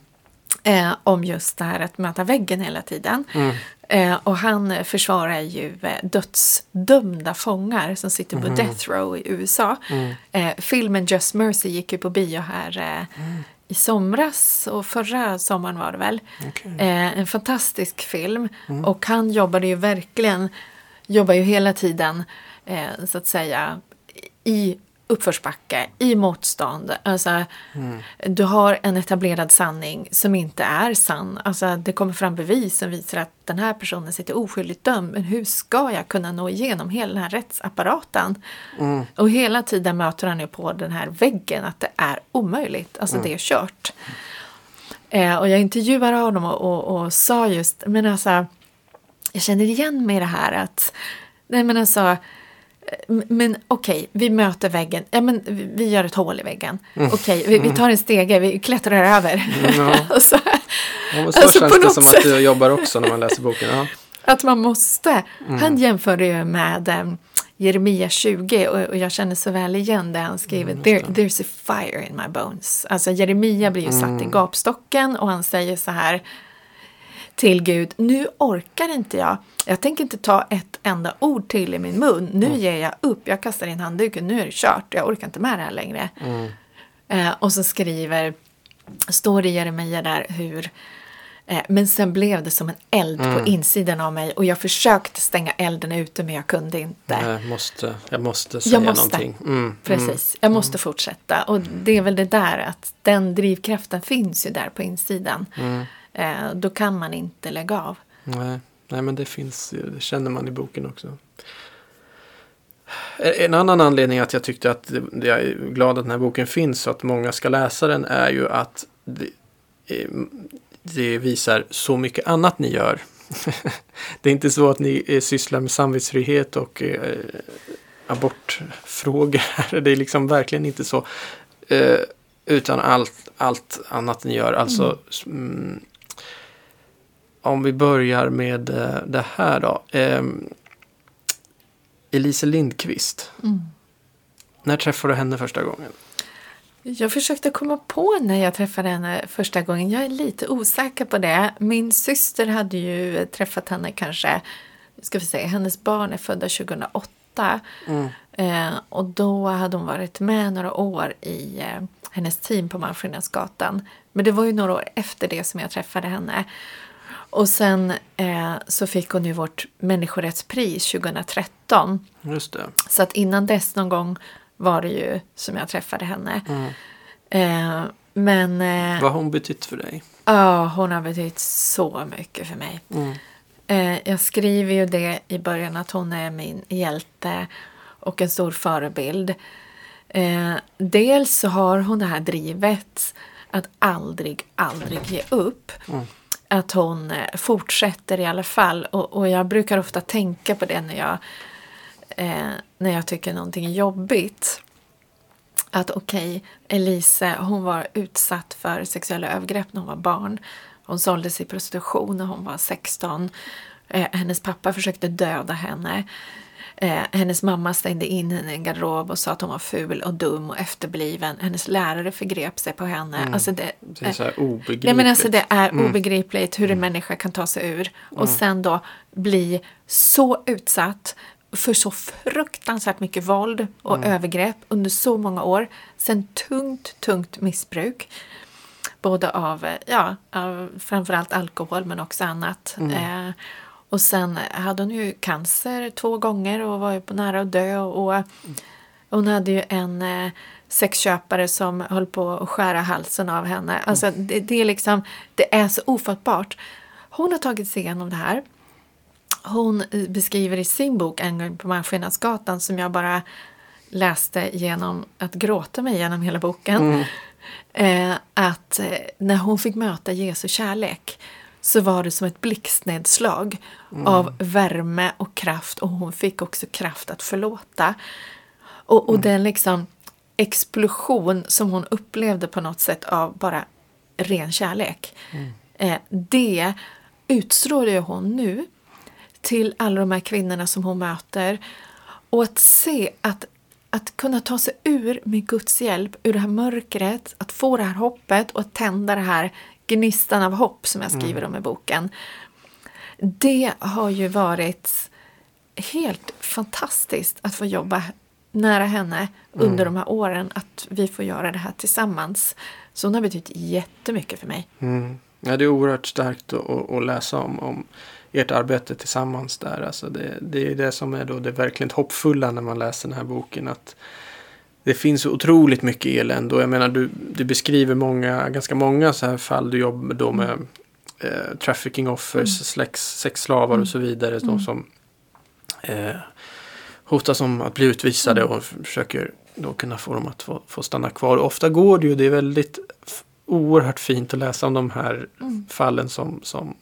Eh, om just det här att möta väggen hela tiden. Mm. Eh, och han försvarar ju eh, dödsdömda fångar som sitter på Mhm. death row i USA. Mm. Eh, filmen Just Mercy gick ju på bio här eh, Mm. i somras och förra sommaren var det väl. Okej. Eh, en fantastisk film Mm. och han jobbade ju verkligen, jobbar ju hela tiden så att säga i uppförsbacke, i motstånd. Alltså, Mm. Du har en etablerad sanning som inte är sann. Alltså, det kommer fram bevis som visar att den här personen sitter oskyldigt dömd. Men hur ska jag kunna nå igenom hela den här rättsapparaten? Mm. Och hela tiden möter han ju på den här väggen att det är omöjligt. Alltså det är kört. Eh, och jag intervjuade honom och, och, och sa just, men alltså, jag känner igen mig i det här att, nej men alltså, men okej, vi möter väggen, ja men vi- gör ett hål i väggen. Okej, vi, vi tar en stege, vi klättrar över. Ja. Och så, Ja, så Alltså, känns det som sätt. att du jobbar också när man läser boken. Ja. Att man måste. Mm. Han jämförde ju med eh, Jeremia 20 och, och jag känner så väl igen det han skriver. Mm, There, there's a fire in my bones. Alltså Jeremia blir ju satt Mm. i gapstocken och han säger så här till Gud, nu orkar inte jag. Jag tänker inte ta ett enda ord till i min mun. Nu Mm. ger jag upp. Jag kastar in handduken. Nu är det kört. Jag orkar inte med det här längre. Mm. Eh, och så skriver, står det i Jeremia där hur eh, men sen blev det som en eld Mm. på insidan av mig och jag försökte stänga elden ute men jag kunde inte. Jag måste, jag måste säga måste. någonting. Mm. Precis, jag måste fortsätta. Och det är väl det där att den drivkraften finns ju där på insidan. Mm. Eh, då kan man inte lägga av. Nej. Nej, men det finns, det känner man i boken också. En annan anledning att jag tyckte att jag är glad att den här boken finns och att många ska läsa den är ju att det, eh, det visar så mycket annat ni gör. det är inte så att ni eh, sysslar med samvetsfrihet och eh, abortfrågor. Det är liksom verkligen inte så. Eh, utan allt, allt annat ni gör. Alltså, mm, om vi börjar med eh, det här då. Ehm, Elise Lindqvist. Mm. När träffade du henne första gången? Jag försökte komma på när jag träffade henne första gången. Jag är lite osäker på det. Min syster hade ju träffat henne kanske, ska vi säga, hennes barn är födda 2008. Mm. Eh, och då hade hon varit med några år i eh, hennes team på Malmskillnadsgatan. Men det var ju några år efter det som jag träffade henne. Och sen eh, så fick hon ju vårt människorättspris 2013. Just det. Så att innan dess någon gång var det ju som jag träffade henne. Mm. Eh, men eh, Vad har hon betytt för dig? ja, hon har betytt så mycket för mig. Mm. Eh, jag skriver ju det i början att hon är min hjälte och en stor förebild. Eh, dels så har hon det här drivet att aldrig, aldrig ge upp. Mm. Att hon eh, fortsätter i alla fall. Och, och jag brukar ofta tänka på det när jag, eh, när jag tycker någonting är jobbigt. Att okej, Elise hon var utsatt för sexuella övergrepp när hon var barn. Hon såldes i prostitution när hon var 16. Eh, hennes pappa försökte döda henne. Eh, hennes mamma stängde in henne i en garderob och sa att hon var ful och dum och efterbliven. Hennes lärare förgrep sig på henne. Alltså det, Det är så här obegripligt. Nej men alltså det är Mm. obegripligt hur en människa kan ta sig ur och sen då bli så utsatt för så fruktansvärt mycket våld och Mm. övergrepp under så många år. Sen tungt, tungt missbruk. Både av, eh, ja, av framförallt alkohol men också annat. Mm. Eh, och sen hade hon ju cancer två gånger och var ju på nära att dö. Och, hon hade ju en eh, sexköpare som höll på att skära halsen av henne. Alltså det, det är liksom, det är så ofattbart. Hon har tagit sig igenom det här. Hon eh, beskriver i sin bok En gång på Malmskillnadsgatan som jag bara läste genom att gråta mig genom hela boken. Eh, att när hon fick möta Jesu kärlek så var det som ett blixtnedslag av värme och kraft och hon fick också kraft att förlåta. Och, och den liksom explosion som hon upplevde på något sätt av bara ren kärlek. Eh, det utstrålar ju hon nu till alla de här kvinnorna som hon möter. Och att se att, att kunna ta sig ur med Guds hjälp, ur det här mörkret, att få det här hoppet och att tända det här gnistan av hopp som jag skriver om i boken. Det har ju varit helt fantastiskt att få jobba nära henne under de här åren. Att vi får göra det här tillsammans. Så hon har betytt jättemycket för mig. Mm. Ja, det är oerhört starkt att, att, att läsa om, om ert arbete tillsammans där. Alltså det, det är det som är då det verkligen hoppfulla när man läser den här boken. Att det finns otroligt mycket elände och jag menar du, du beskriver många, ganska många så här fall du jobbar då med eh, trafficking offers, mm. sexslavar mm. och så vidare. De som eh, hotas om att bli utvisade och försöker då kunna få dem att få, få stanna kvar. Och ofta går det ju, det är väldigt oerhört fint att läsa om de här mm. fallen som, som,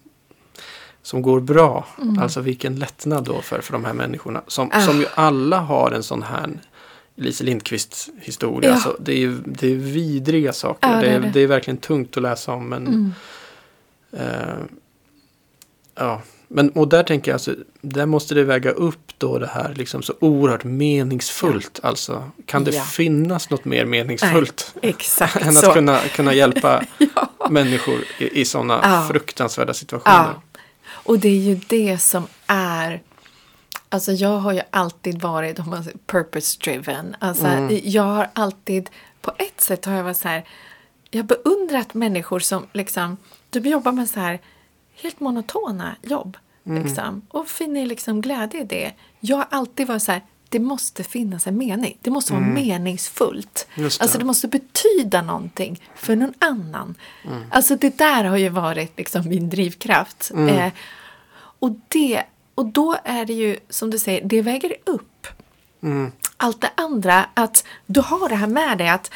som går bra. Mm. Alltså vilken lättnad då för, för de här människorna. Som, ah. som ju alla har en sån här Lise Lindqvists historia. Ja. Alltså, det, är, det är vidriga saker. Ja, det, är, det, det, är, verkligen tungt att läsa om. Men, mm. uh, ja. men, och där tänker jag, alltså, där måste det väga upp då det här liksom så oerhört meningsfullt. Ja. Alltså, kan det finnas något mer meningsfullt? Nej, än att kunna, kunna hjälpa människor i, i sådana fruktansvärda situationer. Och det är ju det som är Alltså jag har ju alltid varit purpose driven. Alltså mm. jag har alltid, på ett sätt har jag varit så här, jag beundrat människor som liksom, du jobbar med så här helt monotona jobb. Mm. Liksom, och finner liksom glädje i det. Jag har alltid varit så här, det måste finnas en mening. Det måste vara mm. meningsfullt. Det. Alltså det måste betyda någonting för någon annan. Mm. Alltså det där har ju varit liksom min drivkraft. Mm. Eh, och det och då är det ju, som du säger, det väger upp. Mm. Allt det andra, att du har det här med dig att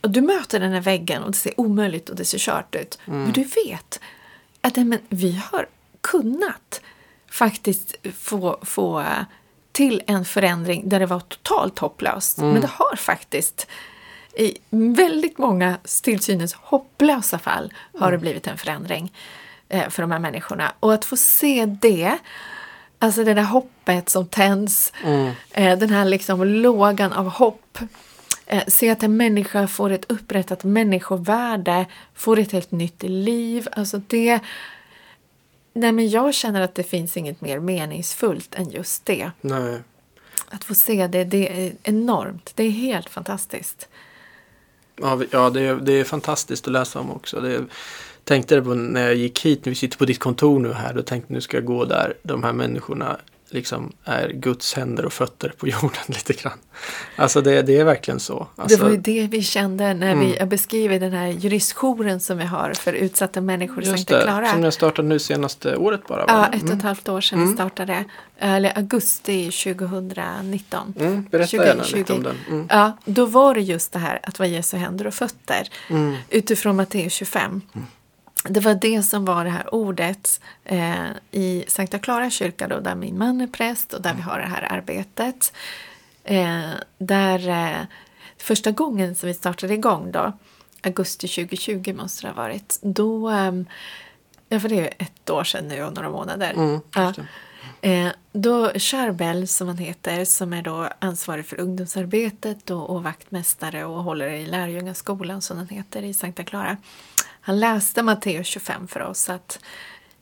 du möter den här väggen och det ser omöjligt och det ser kört ut. Mm. Men du vet att men, vi har kunnat faktiskt få, få till en förändring där det var totalt hopplöst. Mm. Men det har faktiskt i väldigt många till synes hopplösa fall har det mm. blivit en förändring eh, för de här människorna. Och att få se det Alltså det där hoppet som tänds. Mm. Eh, den här liksom lågan av hopp. Eh, se att en människa får ett upprättat människovärde. Får ett helt nytt liv. Alltså det... Nej men jag känner att det finns inget mer meningsfullt än just det. Nej. Att få se det, det är enormt. Det är helt fantastiskt. Ja, det är, det är fantastiskt att läsa om också. Det är, tänkte det på när jag gick hit, när vi sitter på ditt kontor nu här, då tänkte jag nu ska jag gå där de här människorna liksom är Guds händer och fötter på jorden lite grann. Alltså det, det är verkligen så. Alltså, det var ju det vi kände när mm. vi beskriver den här juristjouren som vi har för utsatta människor i Sankta Clara. Som jag startade nu senaste året bara. Ja, ett och ett mm. halvt år sedan mm. vi startade. Eller augusti 2019. Mm, berätta 20, gärna 20, lite om den. Mm. Ja, då var det just det här att vara Jesu händer och fötter. Mm. Utifrån Matteus 25. Mm det var det som var det här ordet eh, i Sankta Clara kyrka då, där min man är präst och där vi har det här arbetet. Eh, där eh, första gången som vi startade igång då, augusti 2020 måste det ha varit, då, eh, ja för det är ett år sedan nu och några månader. Mm, ja. Eh, då Charbel, som han heter, som är då ansvarig för ungdomsarbetet och, och vaktmästare och håller i lärjungaskolan som den heter i Sankta Clara. Han läste Matteus 25 för oss att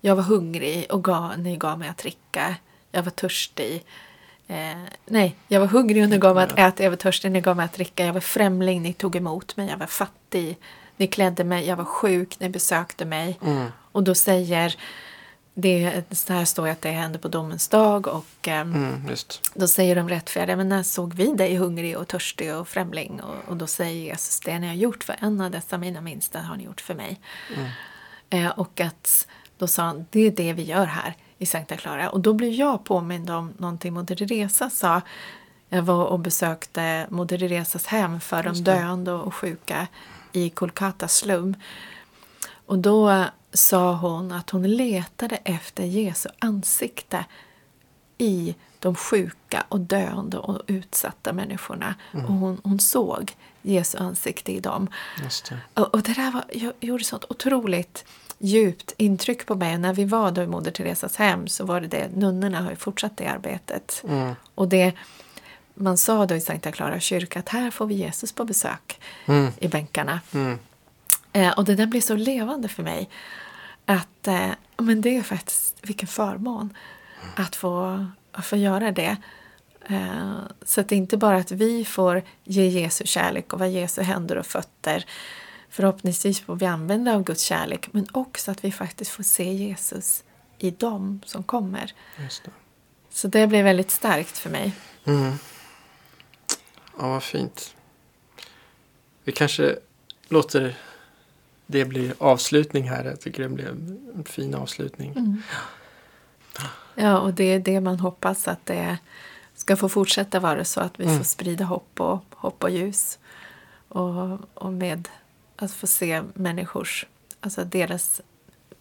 jag var hungrig och gav, ni gav mig att dricka. Jag var törstig. Eh, nej, jag var hungrig och ni gav mig att äta. Jag var törstig, ni gav mig att dricka. Jag var främling, ni tog emot mig. Jag var fattig, ni klädde mig. Jag var sjuk, ni besökte mig. Mm. Och då säger det, så här står att det hände på domens dag och um, mm, då säger de rättfärdiga, men när såg vi dig hungrig och törstig och främling? Och, och, då säger Jesus, det ni har gjort för en av dessa mina minsta har ni gjort för mig. Mm. Eh, och att då sa han, det är det vi gör här i Sankta Clara. Och då blev jag påmind om någonting Moder Teresa sa. Jag var och besökte Moder Teresas hem för de döende och sjuka i Kolkatas slum. Och då sa hon att hon letade efter Jesu ansikte i de sjuka och döende och utsatta människorna. Mm. Och hon, hon, såg Jesu ansikte i dem. Det. Och, och, det där var, jag, gjorde sånt otroligt djupt intryck på mig. När vi var då i Moder Teresas hem så var det det, nunnorna har ju fortsatt det arbetet. Mm. Och det man sa då i Sankta Clara kyrka att här får vi Jesus på besök mm. i bänkarna. Eh, och det där blir så levande för mig. Att eh, men det är faktiskt, vilken förmån att få, att få göra det. Eh, så att det är inte bara att vi får ge Jesu kärlek och vara Jesu händer och fötter. Förhoppningsvis får vi använda av Guds kärlek men också att vi faktiskt får se Jesus i dem som kommer. Det. Så det blev väldigt starkt för mig. Mm. Ja, vad fint. Vi kanske låter det bli avslutning här. Jag tycker det blev en fin avslutning. Mm. Ja, och det är det man hoppas att det ska få fortsätta vara så att vi Mm. får sprida hopp och, hopp och ljus. Och, och med att få se människors, alltså deras,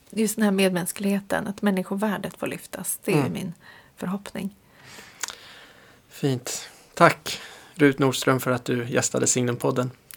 just den här medmänskligheten, att människovärdet får lyftas. Det är Mm. min förhoppning. Fint. Tack Rut Nordström för att du gästade Signumpodden.